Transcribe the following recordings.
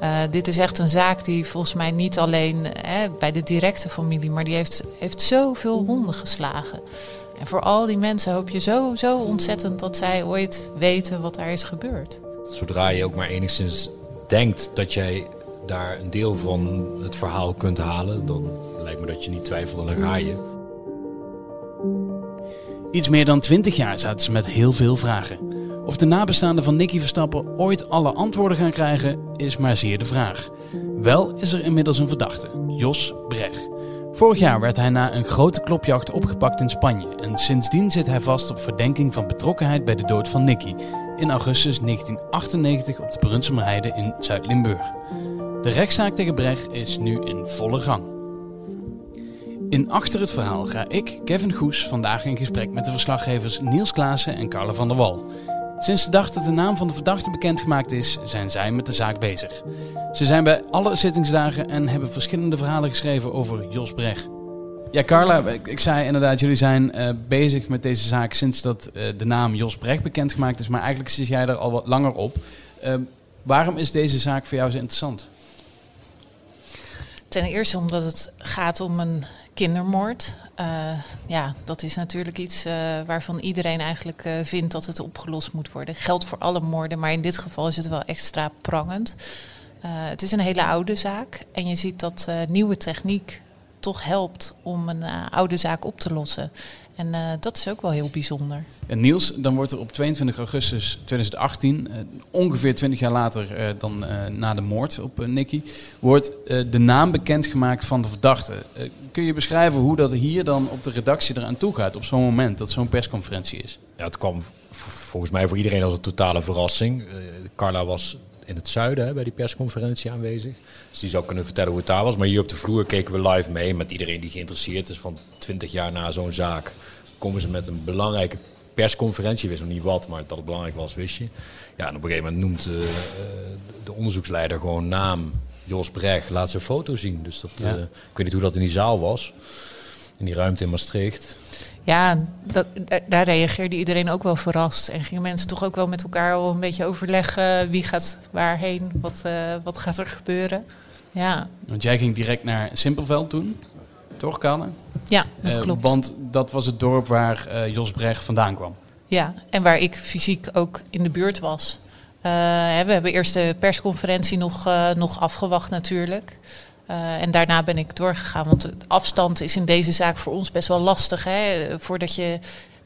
Uh, dit is echt een zaak die volgens mij niet alleen hè, bij de directe familie, maar die heeft, heeft zoveel wonden geslagen. En voor al die mensen hoop je zo, zo ontzettend dat zij ooit weten wat daar is gebeurd. Zodra je ook maar enigszins denkt dat jij daar een deel van het verhaal kunt halen, dan lijkt me dat je niet twijfelt en dan ga je. Iets meer dan 20 jaar zaten ze met heel veel vragen. Of de nabestaanden van Nicky Verstappen ooit alle antwoorden gaan krijgen, is maar zeer de vraag. Wel is er inmiddels een verdachte, Jos Breg. Vorig jaar werd hij na een grote klopjacht opgepakt in Spanje en sindsdien zit hij vast op verdenking van betrokkenheid bij de dood van Nicky in augustus 1998 op de Brunsumerheide in Zuid-Limburg. De rechtszaak tegen Breg is nu in volle gang. In Achter het Verhaal ga ik, Kevin Goes, vandaag in gesprek met de verslaggevers Niels Klaassen en Carla van der Wal. Sinds de dag dat de naam van de verdachte bekendgemaakt is, zijn zij met de zaak bezig. Ze zijn bij alle zittingsdagen en hebben verschillende verhalen geschreven over Jos Breg. Ja, Carla, ik, zei inderdaad, jullie zijn uh, bezig met deze zaak sinds dat uh, de naam Jos Brecht bekendgemaakt is. Maar eigenlijk zit jij er al wat langer op. Uh, waarom is deze zaak voor jou zo interessant? Ten eerste omdat het gaat om een kindermoord. ja, dat is natuurlijk iets waarvan iedereen eigenlijk vindt dat het opgelost moet worden. Geldt voor alle moorden, maar in dit geval is het wel extra prangend. het is een hele oude zaak en je ziet dat nieuwe techniek toch helpt om een oude zaak op te lossen. En uh, dat is ook wel heel bijzonder. En Niels, dan wordt er op 22 augustus 2018, uh, ongeveer 20 jaar later dan na de moord op Nicky, wordt de naam bekendgemaakt van de verdachte. kun je beschrijven hoe dat hier dan op de redactie eraan toe gaat op zo'n moment dat zo'n persconferentie is? Ja, het kwam volgens mij voor iedereen als een totale verrassing. Carla was in het zuiden hè, bij die persconferentie aanwezig. Dus die zou kunnen vertellen hoe het daar was. Maar hier op de vloer keken we live mee met iedereen die geïnteresseerd is. Van 20 jaar na zo'n zaak komen ze met een belangrijke persconferentie. Je wist nog niet wat, maar dat het belangrijk was, wist je. Ja, en op een gegeven moment noemt uh, de onderzoeksleider gewoon naam Jos Brecht. Laat zijn foto zien. Dus dat, uh, ik weet niet hoe dat in die zaal was. In die ruimte in Maastricht. Ja, dat, daar reageerde iedereen ook wel verrast. En gingen mensen toch ook wel met elkaar al een beetje overleggen wie gaat waarheen, wat, uh, wat gaat er gebeuren. Ja. Want jij ging direct naar Simpelveld toen, toch Kanne? Ja, dat uh, klopt. Want dat was het dorp waar uh, Jos Brecht vandaan kwam. Ja, en waar ik fysiek ook in de buurt was. we hebben eerst de persconferentie nog, nog afgewacht natuurlijk. Uh, en daarna ben ik doorgegaan. Want de afstand is in deze zaak voor ons best wel lastig. Hè? Voordat je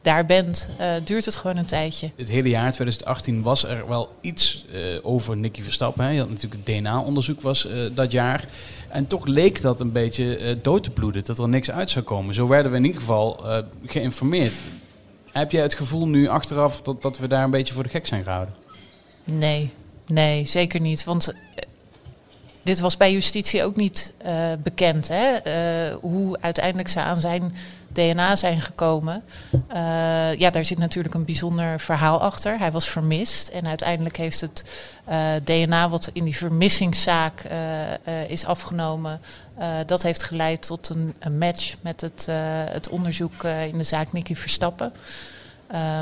daar bent, uh, duurt het gewoon een tijdje. Het hele jaar 2018 was er wel iets uh, over Nicky Verstappen. Hè? Je had natuurlijk het DNA-onderzoek was dat jaar. En toch leek dat een beetje dood te bloeden, dat er niks uit zou komen. Zo werden we in ieder geval geïnformeerd. Heb jij het gevoel nu achteraf dat, dat we daar een beetje voor de gek zijn gehouden? Nee, nee, zeker niet. Want dit was bij justitie ook niet uh, bekend, hè? Uh, hoe uiteindelijk ze aan zijn DNA zijn gekomen. Uh, ja, daar zit natuurlijk een bijzonder verhaal achter. Hij was vermist en uiteindelijk heeft het DNA wat in die vermissingszaak is afgenomen, dat heeft geleid tot een, een match met het, het onderzoek in de zaak Nicky Verstappen.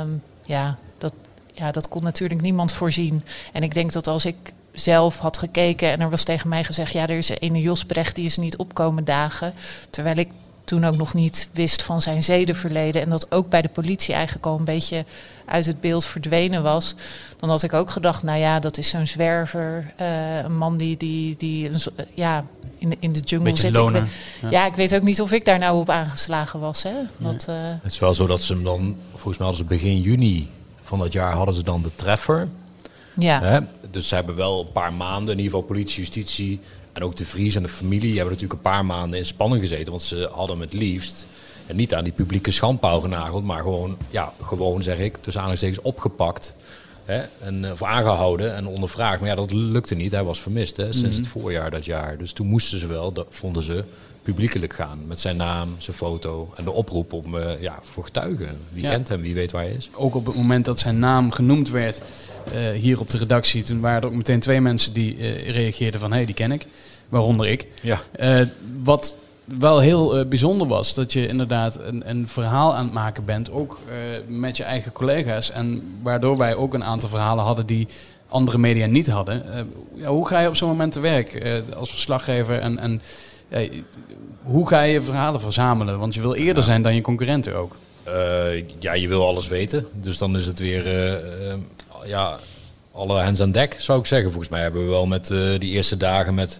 Um, ja, dat, ja, dat kon natuurlijk niemand voorzien. En ik denk dat als ik zelf had gekeken en er was tegen mij gezegd: ja, er is een ene Jos Brecht die is niet opkomen dagen. Terwijl ik toen ook nog niet wist van zijn zedenverleden en dat ook bij de politie eigenlijk al een beetje uit het beeld verdwenen was. Dan had ik ook gedacht: nou ja, dat is zo'n zwerver, uh, een man die, die, die een, ja, in, de, in de jungle zit. Ik weet, ja. ja. ik weet ook niet of ik daar nou op aangeslagen was. Hè? Dat, uh... Het is wel zo dat ze hem dan, volgens mij hadden ze begin juni van dat jaar hadden ze dan de treffer. Ja. Hè? Dus ze hebben wel een paar maanden, in ieder geval politie, justitie en ook de Vries en de familie hebben natuurlijk een paar maanden in spanning gezeten. Want ze hadden het liefst en niet aan die publieke schandpaal genageld, maar gewoon, ja, gewoon zeg ik, tussen aanhalingstekens opgepakt. Hè, en, uh, of aangehouden en ondervraagd. Maar ja, dat lukte niet. Hij was vermist hè, sinds het mhm. voorjaar dat jaar. Dus toen moesten ze wel, dat vonden ze, publiekelijk gaan. Met zijn naam, zijn foto en de oproep om uh, ja, voor getuigen. Wie kent hem, wie weet waar hij is. Ook op het moment dat zijn naam genoemd werd uh, hier op de redactie, toen waren er ook meteen twee mensen die uh, reageerden van hé, hey, die ken ik. Waaronder ik. Ja. wat wel heel bijzonder was, dat je inderdaad een, een, verhaal aan het maken bent, ook met je eigen collega's. En waardoor wij ook een aantal verhalen hadden die andere media niet hadden. ja, hoe ga je op zo'n moment te werk eh, als verslaggever? En, en ja, hoe ga je verhalen verzamelen? Want je wil eerder zijn dan je concurrenten ook. Eh, ja, je wil alles weten. Dus dan is het weer eh, eh, ja, alle hands aan dek, zou ik zeggen. Volgens mij hebben we wel met die eerste dagen met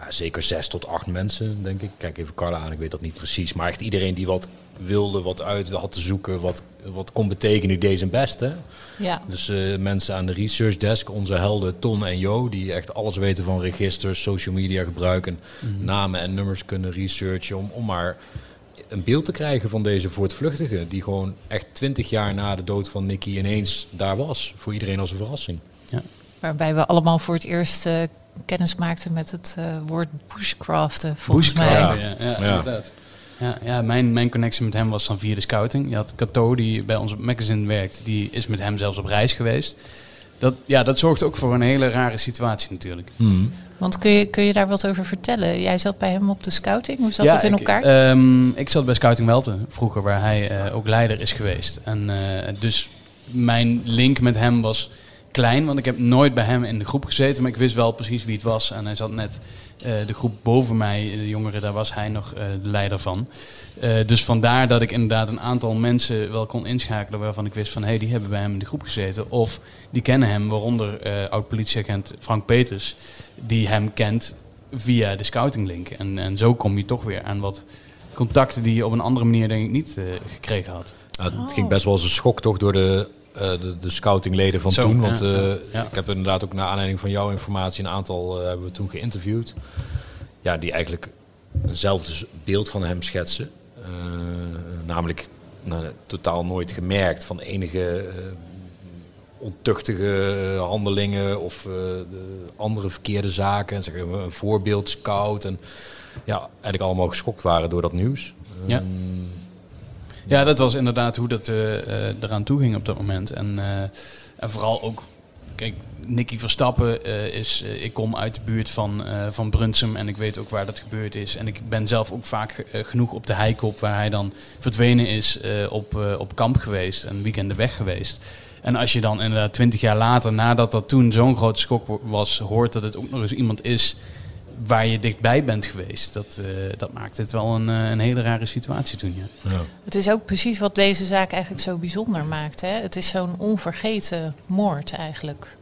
ja, zeker zes tot acht mensen, denk ik. Kijk even Carla aan, ik weet dat niet precies. Maar echt iedereen die wat wilde, wat uit had te zoeken, wat, wat kon betekenen, die deed zijn best. Hè? Ja. Dus eh, mensen aan de research desk, onze helden Ton en Jo, die echt alles weten van registers, social media gebruiken, namen en nummers kunnen researchen om, om maar een beeld te krijgen van deze voortvluchtige, die gewoon echt twintig jaar na de dood van Nicky ineens daar was. Voor iedereen als een verrassing. Waarbij we allemaal voor het eerst eh, kennis maakten met het eh, woord bushcraften. Volgens mij. Bushcraften, ja, ja, Ja. inderdaad. Ja, ja mijn, mijn connectie met hem was dan via de scouting. Je had Cato, die bij ons magazine werkt, die is met hem zelfs op reis geweest. Dat, ja, dat zorgt ook voor een hele rare situatie natuurlijk. Want kun je, kun je daar wat over vertellen? Jij zat bij hem op de scouting. Hoe zat ja, het in ik, elkaar? ehm, ik zat bij Scouting Welte vroeger, waar hij eh, ook leider is geweest. En eh, dus mijn link met hem was klein, want ik heb nooit bij hem in de groep gezeten, maar ik wist wel precies wie het was. En hij zat net eh, de groep boven mij, de jongeren, daar was hij nog eh, de leider van. Eh, dus vandaar dat ik inderdaad een aantal mensen wel kon inschakelen waarvan ik wist van hé, hey, die hebben bij hem in de groep gezeten. Of die kennen hem, waaronder eh, oud-politieagent Frank Peters, die hem kent via de scoutinglink. En, en zo kom je toch weer aan wat contacten die je op een andere manier denk ik niet eh, gekregen had. Het Oh. ging best wel als een schok toch door de, eh, de, de scoutingleden van Zo, toen. Want eh, ik heb inderdaad ook naar aanleiding van jouw informatie een aantal eh, hebben we toen geïnterviewd. Ja, die eigenlijk eenzelfde beeld van hem schetsen. Eh, namelijk nou, totaal nooit gemerkt van enige eh, ontuchtige eh, handelingen of eh, de andere verkeerde zaken. En zeggen we een voorbeeld scout. En ja, eigenlijk allemaal geschokt waren door dat nieuws. Ja. Ehm, Ja, dat was inderdaad hoe dat eh, eh, eraan toe ging op dat moment. En, eh, en vooral ook, kijk, Nicky Verstappen is, ik kom uit de buurt van, eh, van Brunsum en ik weet ook waar dat gebeurd is. En ik ben zelf ook vaak genoeg op de heikop waar hij dan verdwenen is op, op kamp geweest en weekenden weg geweest. En als je dan inderdaad twintig jaar later, nadat dat toen zo'n grote schok was, hoort dat het ook nog eens iemand is waar je dichtbij bent geweest. Dat, eh, dat maakt het wel een, eh, een hele rare situatie toen, ja. ja. Het is ook precies wat deze zaak eigenlijk zo bijzonder maakt. Hè? Het is zo'n onvergeten moord eigenlijk.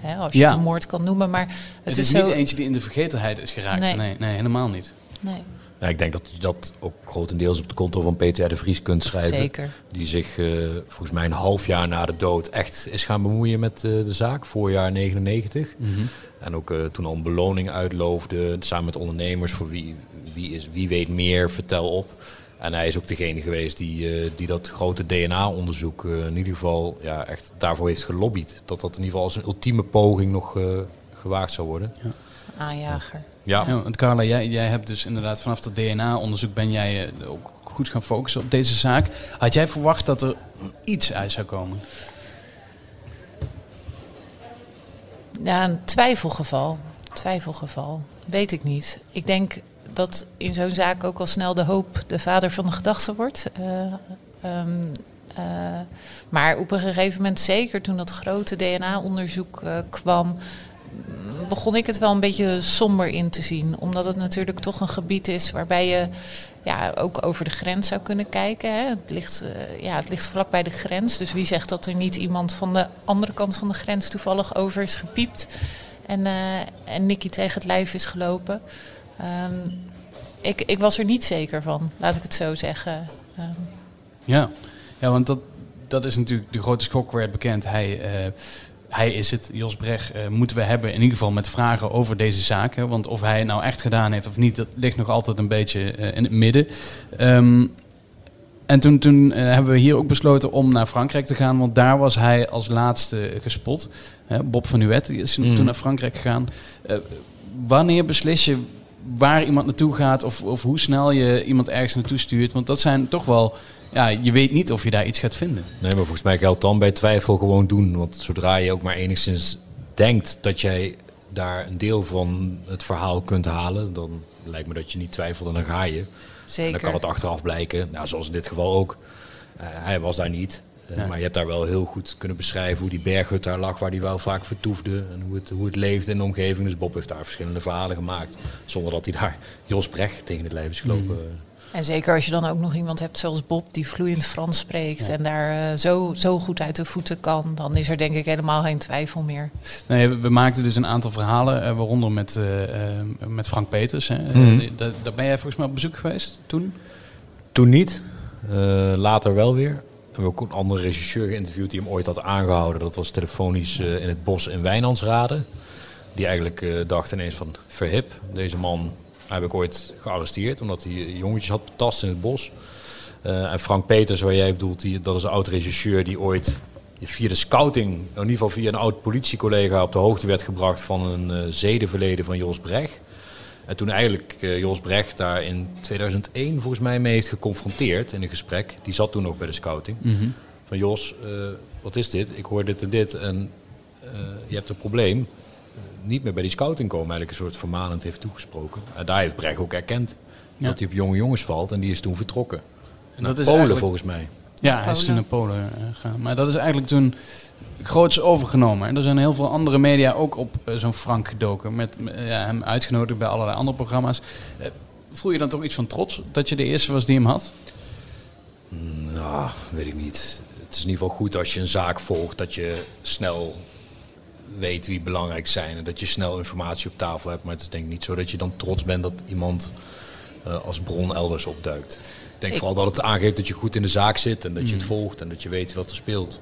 Hè, als je Ja. het een moord kan noemen. Maar het, Het, is, is, zo... niet eentje die in de vergetenheid is geraakt. Nee, Nee. nee, helemaal niet. Nee, Ja, ik denk dat je dat ook grotendeels op de konto van Peter de Vries kunt schrijven. zeker. Die zich eh, volgens mij een half jaar na de dood echt is gaan bemoeien met eh, de zaak, voorjaar 99. En ook eh, toen al een beloning uitloofde, samen met ondernemers voor wie, wie, is, wie weet meer, vertel op. En hij is ook degene geweest die, eh, die dat grote DNA-onderzoek in ieder geval ja, echt daarvoor heeft gelobbyd. Dat dat in ieder geval als een ultieme poging nog eh, gewaagd zou worden. Aanjager. Ja, Ja, want Carla, jij, jij hebt dus inderdaad vanaf dat DNA-onderzoek ben jij eh, ook goed gaan focussen op deze zaak. Had jij verwacht dat er iets uit zou komen? Ja, een twijfelgeval. Twijfelgeval. Weet ik niet. Ik denk dat in zo'n zaak ook al snel de hoop de vader van de gedachte wordt. Eh, ehm, eh, maar op een gegeven moment, zeker toen dat grote DNA-onderzoek eh, kwam, begon ik het wel een beetje somber in te zien. Omdat het natuurlijk toch een gebied is waarbij je ja, ook over de grens zou kunnen kijken. Hè. Het, ligt, eh, ja, het ligt vlak bij de grens. Dus wie zegt dat er niet iemand van de andere kant van de grens toevallig over is gepiept en, eh en Nicky tegen het lijf is gelopen. Ehm, ik, ik was er niet zeker van, laat ik het zo zeggen. Ehm, Ja, ja want dat, dat is natuurlijk de grote schok werd bekend. Hij, eh, hij is het, Jos Brecht, eh, moeten we hebben in ieder geval met vragen over deze zaken. Want of hij het nou echt gedaan heeft of niet, dat ligt nog altijd een beetje eh, in het midden. Ehm, en toen, toen eh, hebben we hier ook besloten om naar Frankrijk te gaan, want daar was hij als laatste gespot. Hè, Bob van Nuet is Mm. toen naar Frankrijk gegaan. Wanneer beslis je waar iemand naartoe gaat of, of hoe snel je iemand ergens naartoe stuurt? Want dat zijn toch wel, ja, je weet niet of je daar iets gaat vinden. Nee, maar volgens mij geldt dan bij twijfel gewoon doen. Want zodra je ook maar enigszins denkt dat jij daar een deel van het verhaal kunt halen, dan lijkt me dat je niet twijfelt en dan ga je. En dan zeker. kan het achteraf blijken, nou, zoals in dit geval ook. eh, hij was daar niet. Eh, Ja. Maar je hebt daar wel heel goed kunnen beschrijven hoe die berghut daar lag, waar die wel vaak vertoefde. En hoe het, hoe het leefde in de omgeving. Dus Bob heeft daar verschillende verhalen gemaakt. Zonder dat hij daar Jos Brecht tegen het lijf is gelopen. En zeker als je dan ook nog iemand hebt zoals Bob, die vloeiend Frans spreekt Ja. en daar eh, zo, zo goed uit de voeten kan, dan is er denk ik helemaal geen twijfel meer. Nee, we, maakten dus een aantal verhalen, eh, waaronder met, eh, met Frank Peters. Hè. Mhm. Daar, daar ben jij volgens mij op bezoek geweest toen? Toen niet. Eh, later wel weer. We hebben ook een andere regisseur geïnterviewd die hem ooit had aangehouden. Dat was telefonisch eh, in het bos in Wijnandsrade. Die eigenlijk eh, dacht ineens van verhip. Deze man heb ik ooit gearresteerd omdat hij jongetjes had betast in het bos. Eh, en Frank Peters, waar jij bedoelt, die, dat is een oud regisseur die ooit via de scouting, in ieder geval via een oud politiecollega, op de hoogte werd gebracht van een eh, zedenverleden van Jos Brecht. En toen eigenlijk eh, Jos Brecht daar in 2001 volgens mij mee heeft geconfronteerd in een gesprek. Die zat toen nog bij de scouting. Van Jos, wat is dit? Ik hoor dit en dit en je hebt een probleem. Niet meer bij die scouting komen, eigenlijk een soort vermanend heeft toegesproken. En daar heeft Brecht ook erkend Ja. dat hij op jonge jongens valt en die is toen vertrokken. En Naar dat is Polen eigenlijk- volgens mij. Ja, hij is toen naar Polen eh, gegaan. Maar dat is eigenlijk toen groots overgenomen. En er zijn heel veel andere media ook op eh, zo'n Frank gedoken. Met ja, hem uitgenodigd bij allerlei andere programma's. Eh, voel je dan toch iets van trots dat je de eerste was die hem had? Nou, weet ik niet. Het is in ieder geval goed als je een zaak volgt, dat je snel weet wie belangrijk zijn en dat je snel informatie op tafel hebt. Maar het is denk ik niet zo dat je dan trots bent dat iemand eh, als bron elders opduikt. Ik denk Ik- vooral dat het aangeeft dat je goed in de zaak zit en dat je het volgt en dat je weet wat er speelt.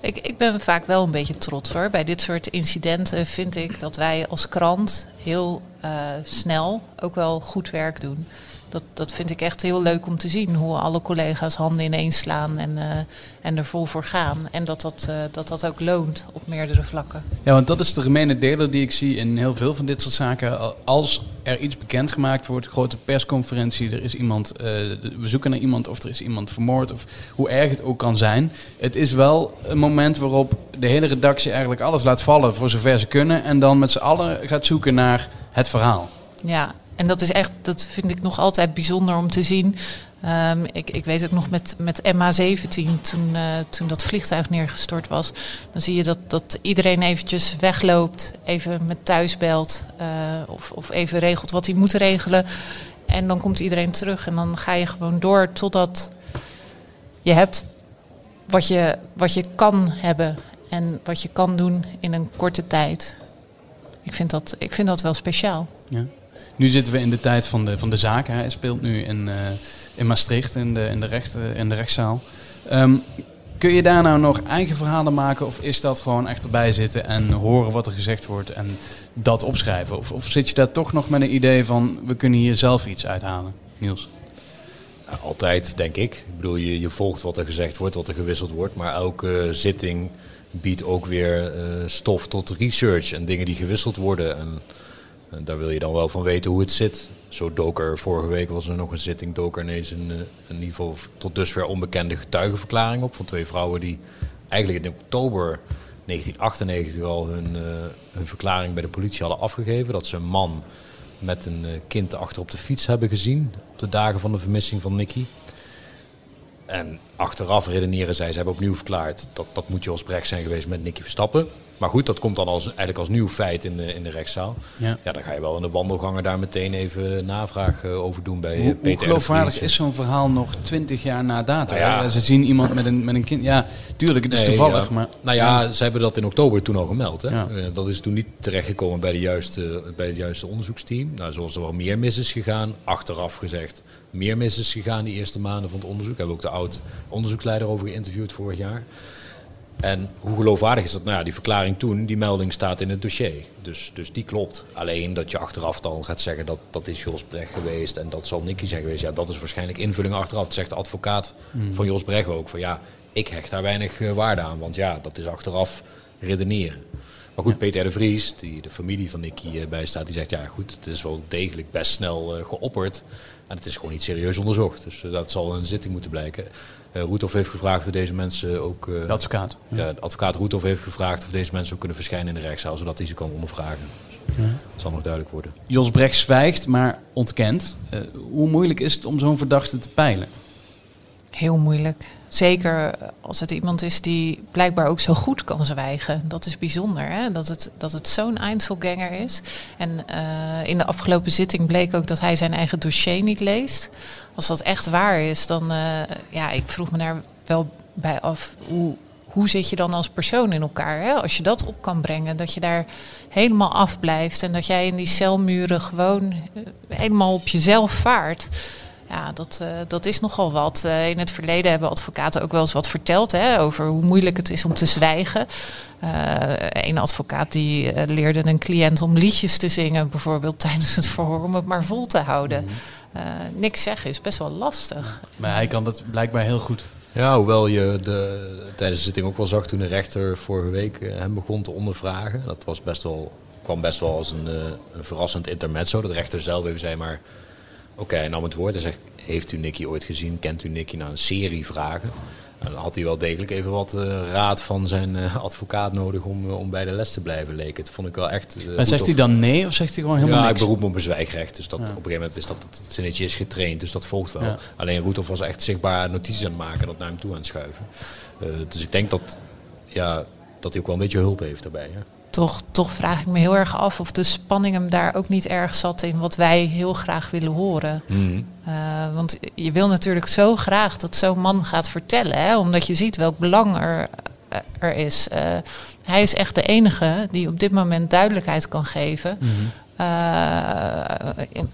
Ik, ik ben vaak wel een beetje trots hoor. Bij dit soort incidenten vind ik dat wij als krant heel eh, snel ook wel goed werk doen. Dat, dat vind ik echt heel leuk om te zien. Hoe alle collega's handen ineens slaan en, eh, en er vol voor gaan. En dat dat, eh, dat dat ook loont op meerdere vlakken. Ja, want dat is de gemene deler die ik zie in heel veel van dit soort zaken. Als er iets bekendgemaakt wordt, grote persconferentie, er is iemand, eh, we zoeken naar iemand of er is iemand vermoord of hoe erg het ook kan zijn. Het is wel een moment waarop de hele redactie eigenlijk alles laat vallen voor zover ze kunnen en dan met z'n allen gaat zoeken naar het verhaal. Ja, en dat is echt, dat vind ik nog altijd bijzonder om te zien. Ehm, ik, ik weet ook nog met, met MH17, toen, eh, toen dat vliegtuig neergestort was, dan zie je dat, dat iedereen eventjes wegloopt, even met thuis belt eh, of, of even regelt wat hij moet regelen. En dan komt iedereen terug en dan ga je gewoon door totdat je hebt wat je, wat je kan hebben en wat je kan doen in een korte tijd. Ik vind dat, ik vind dat wel speciaal. Ja. Nu zitten we in de tijd van de, van de zaken. Hij speelt nu in, eh, in Maastricht in de, in de, recht, eh, in de rechtszaal. Ehm, kun je daar nou nog eigen verhalen maken of is dat gewoon echt erbij zitten en horen wat er gezegd wordt en dat opschrijven? Of, of zit je daar toch nog met een idee van we kunnen hier zelf iets uithalen? Niels? Altijd, denk ik. Ik bedoel, je, je volgt wat er gezegd wordt, wat er gewisseld wordt. Maar elke zitting biedt ook weer eh, stof tot research en dingen die gewisseld worden. En, en daar wil je dan wel van weten hoe het zit. Zo dook er vorige week was er nog een zitting, dook er ineens een, eh, in ieder geval tot dusver onbekende getuigenverklaring op van twee vrouwen die eigenlijk in oktober 1998 al hun, eh, hun verklaring bij de politie hadden afgegeven. Dat ze een man met een eh, kind achter op de fiets hebben gezien op de dagen van de vermissing van Nicky. En achteraf redeneren zij, ze hebben opnieuw verklaard dat dat moet Jos Brecht zijn geweest met Nicky Verstappen. Maar goed, dat komt dan als, eigenlijk als nieuw feit in de, in de rechtszaal. Ja. Ja, dan ga je wel in de wandelgangen daar meteen even navraag eh, over doen bij eh, Hoe, hoe Peter de geloofwaardig is zo'n verhaal nog twintig jaar na dato? Nou ja. Ze zien iemand met een, met een kind. Ja, tuurlijk, het is Nee, toevallig. ja. Maar, Nou ja, ze hebben dat in oktober toen al gemeld. Hè? Eh, dat is toen niet terechtgekomen bij, de juiste, bij het juiste onderzoeksteam. Nou, zoals er wel meer mis is gegaan, achteraf gezegd, meer mis is gegaan die eerste maanden van het onderzoek. Hebben we ook de oud onderzoeksleider over geïnterviewd vorig jaar. En hoe geloofwaardig is dat? Nou ja, die verklaring toen, die melding staat in het dossier. Dus, dus die klopt. Alleen dat je achteraf dan gaat zeggen dat dat is Jos Brecht geweest en dat zal Nicky zijn geweest. Ja, dat is waarschijnlijk invulling achteraf. Dat zegt de advocaat van Jos Brecht ook. Van ja, ik hecht daar weinig eh, waarde aan. Want ja, dat is achteraf redeneren. Maar goed, Peter de Vries, die de familie van Nicky eh, bijstaat, die zegt ja goed, het is wel degelijk best snel eh, geopperd. En het is gewoon niet serieus onderzocht. Dus eh, dat zal een zitting moeten blijken. Eh Roethoff heeft gevraagd of deze mensen ook... eh, de advocaat. ja, de advocaat Roethoff heeft gevraagd of deze mensen ook kunnen verschijnen in de rechtszaal, zodat hij ze kan ondervragen. Ja. Dat zal nog duidelijk worden. Jos Brecht zwijgt, maar ontkent. Eh, hoe moeilijk is het om zo'n verdachte te peilen? Heel moeilijk. Zeker als het iemand is die blijkbaar ook zo goed kan zwijgen. Dat is bijzonder, hè? Dat, het, dat het zo'n Einzelganger is. En uh, in de afgelopen zitting bleek ook dat hij zijn eigen dossier niet leest. Als dat echt waar is, dan... Uh, ja, ik vroeg me daar wel bij af... hoe, hoe zit je dan als persoon in elkaar? Hè? Als je dat op kan brengen, dat je daar helemaal afblijft... en dat jij in die celmuren gewoon uh, helemaal op jezelf vaart... Ja, dat, uh, dat is nogal wat. Uh, in het verleden hebben advocaten ook wel eens wat verteld hè, over hoe moeilijk het is om te zwijgen. Uh, een advocaat die leerde een cliënt om liedjes te zingen, bijvoorbeeld tijdens het verhoor, om het maar vol te houden. niks zeggen is best wel lastig. Maar hij kan dat blijkbaar heel goed. Ja, hoewel je de, tijdens de zitting ook wel zag toen de rechter vorige week hem begon te ondervragen. Dat was best wel, kwam best wel als een, een verrassend intermezzo. Dat de rechter zelf even zei, maar Oké, okay, nam het woord en zegt, heeft u Nicky ooit gezien? Kent u Nicky? na een serie vragen. En dan had hij wel degelijk even wat uh, raad van zijn uh, advocaat nodig om, uh, om bij de les te blijven, leek het. Vond ik wel echt... maar zegt hij dan nee of zegt hij gewoon helemaal ja, niks? Ja, ik beroep me op een zwijgrecht. Dus dat, ja. op een gegeven moment is dat het zinnetje is getraind, dus dat volgt wel. Ja. Alleen Roethoff was echt zichtbaar notities aan het maken en dat naar hem toe aan het schuiven. dus ik denk dat, ja, dat hij ook wel een beetje hulp heeft daarbij. Hè? Toch, toch vraag ik me heel erg af of de spanning hem daar ook niet erg zat in wat wij heel graag willen horen. Mm. Uh, want je wil natuurlijk zo graag dat zo'n man gaat vertellen, hè, omdat je ziet welk belang er, er is. Uh, hij is echt de enige die op dit moment duidelijkheid kan geven. Mm. Uh,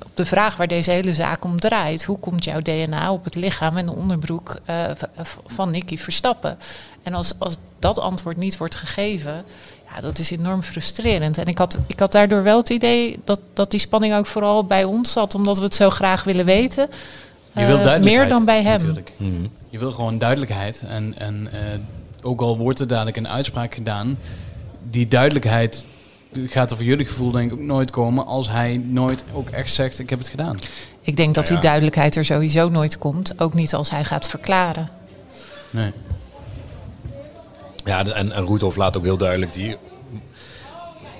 op de vraag waar deze hele zaak om draait. Hoe komt jouw DNA op het lichaam en de onderbroek uh, van Nicky Verstappen? En als, als dat antwoord niet wordt gegeven, ja, dat is enorm frustrerend. En ik had, ik had daardoor wel het idee dat, dat die spanning ook vooral bij ons zat, omdat we het zo graag willen weten. Je wil uh, meer dan bij hem. Natuurlijk. Mm. Je wil gewoon duidelijkheid. En, en uh, ook al wordt er dadelijk een uitspraak gedaan, die duidelijkheid gaat er voor jullie gevoel denk ik ook nooit komen als hij nooit ook echt zegt ik heb het gedaan. Ik denk dat nou ja. die duidelijkheid er sowieso nooit komt. Ook niet als hij gaat verklaren. Nee. Ja, en, en Roethoff laat ook heel duidelijk die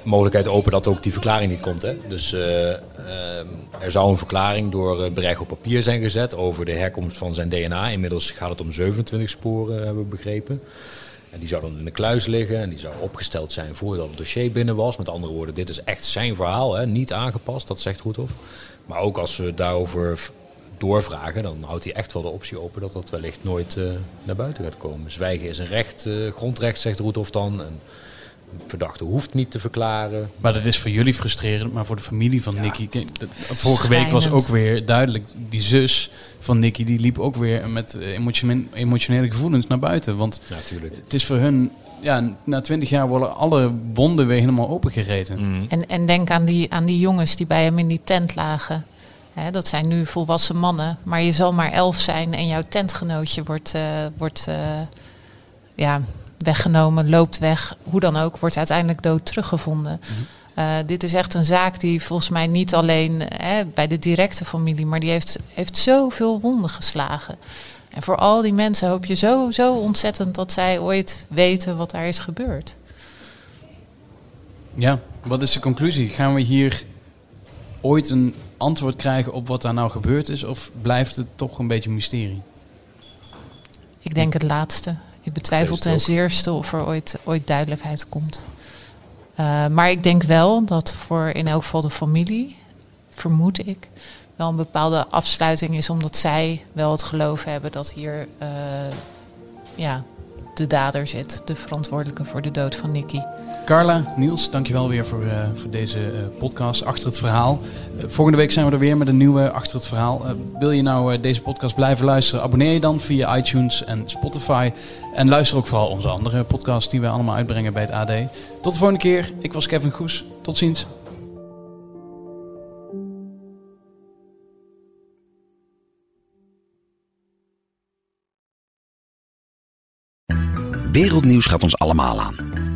mogelijkheid open dat ook die verklaring niet komt. Hè? Dus uh, uh, er zou een verklaring door uh, Brecht op papier zijn gezet over de herkomst van zijn DNA. Inmiddels gaat het om 27 sporen, hebben we begrepen. En die zou dan in de kluis liggen en die zou opgesteld zijn voordat het dossier binnen was. Met andere woorden, dit is echt zijn verhaal, hè? niet aangepast, dat zegt Roethoff. Maar ook als we daarover doorvragen, dan houdt hij echt wel de optie open dat dat wellicht nooit uh, naar buiten gaat komen. Zwijgen is een recht, uh, grondrecht, zegt Roethoff dan. Verdachte hoeft niet te verklaren. Maar dat is voor jullie frustrerend, maar voor de familie van ja. Nicky... Vorige week was ook weer duidelijk, die zus van Nicky, die liep ook weer met emotionele, emotionele gevoelens naar buiten. Want Natuurlijk. het is voor hun ja, na twintig jaar worden alle wonden weer helemaal opengereten. Mm. En, en denk aan die, aan die jongens die bij hem in die tent lagen. Hè, dat zijn nu volwassen mannen, maar je zal maar elf zijn en jouw tentgenootje wordt, uh, wordt uh, ja, weggenomen, loopt weg, hoe dan ook, wordt uiteindelijk dood teruggevonden. Mm-hmm. Uh, dit is echt een zaak die volgens mij niet alleen hè, bij de directe familie, maar die heeft, heeft zoveel wonden geslagen. En voor al die mensen hoop je zo, zo ontzettend dat zij ooit weten wat daar is gebeurd. Ja, wat is de conclusie? Gaan we hier ooit een antwoord krijgen op wat daar nou gebeurd is? Of blijft het toch een beetje een mysterie? Ik denk het laatste. Ik betwijfel ten zeerste of er ooit, ooit duidelijkheid komt. Uh, maar ik denk wel dat voor in elk geval de familie, vermoed ik, wel een bepaalde afsluiting is, omdat zij wel het geloof hebben dat hier uh, ja, de dader zit, de verantwoordelijke voor de dood van Nicky. Carla, Niels, dankjewel weer voor, uh, voor deze uh, podcast Achter het Verhaal. Uh, volgende week zijn we er weer met een nieuwe Achter het Verhaal. wil je nou deze podcast blijven luisteren? Abonneer je dan via iTunes en Spotify. En luister ook vooral onze andere podcasts die we allemaal uitbrengen bij het AD. Tot de volgende keer. Ik was Kevin Goes. Tot ziens. Wereldnieuws gaat ons allemaal aan.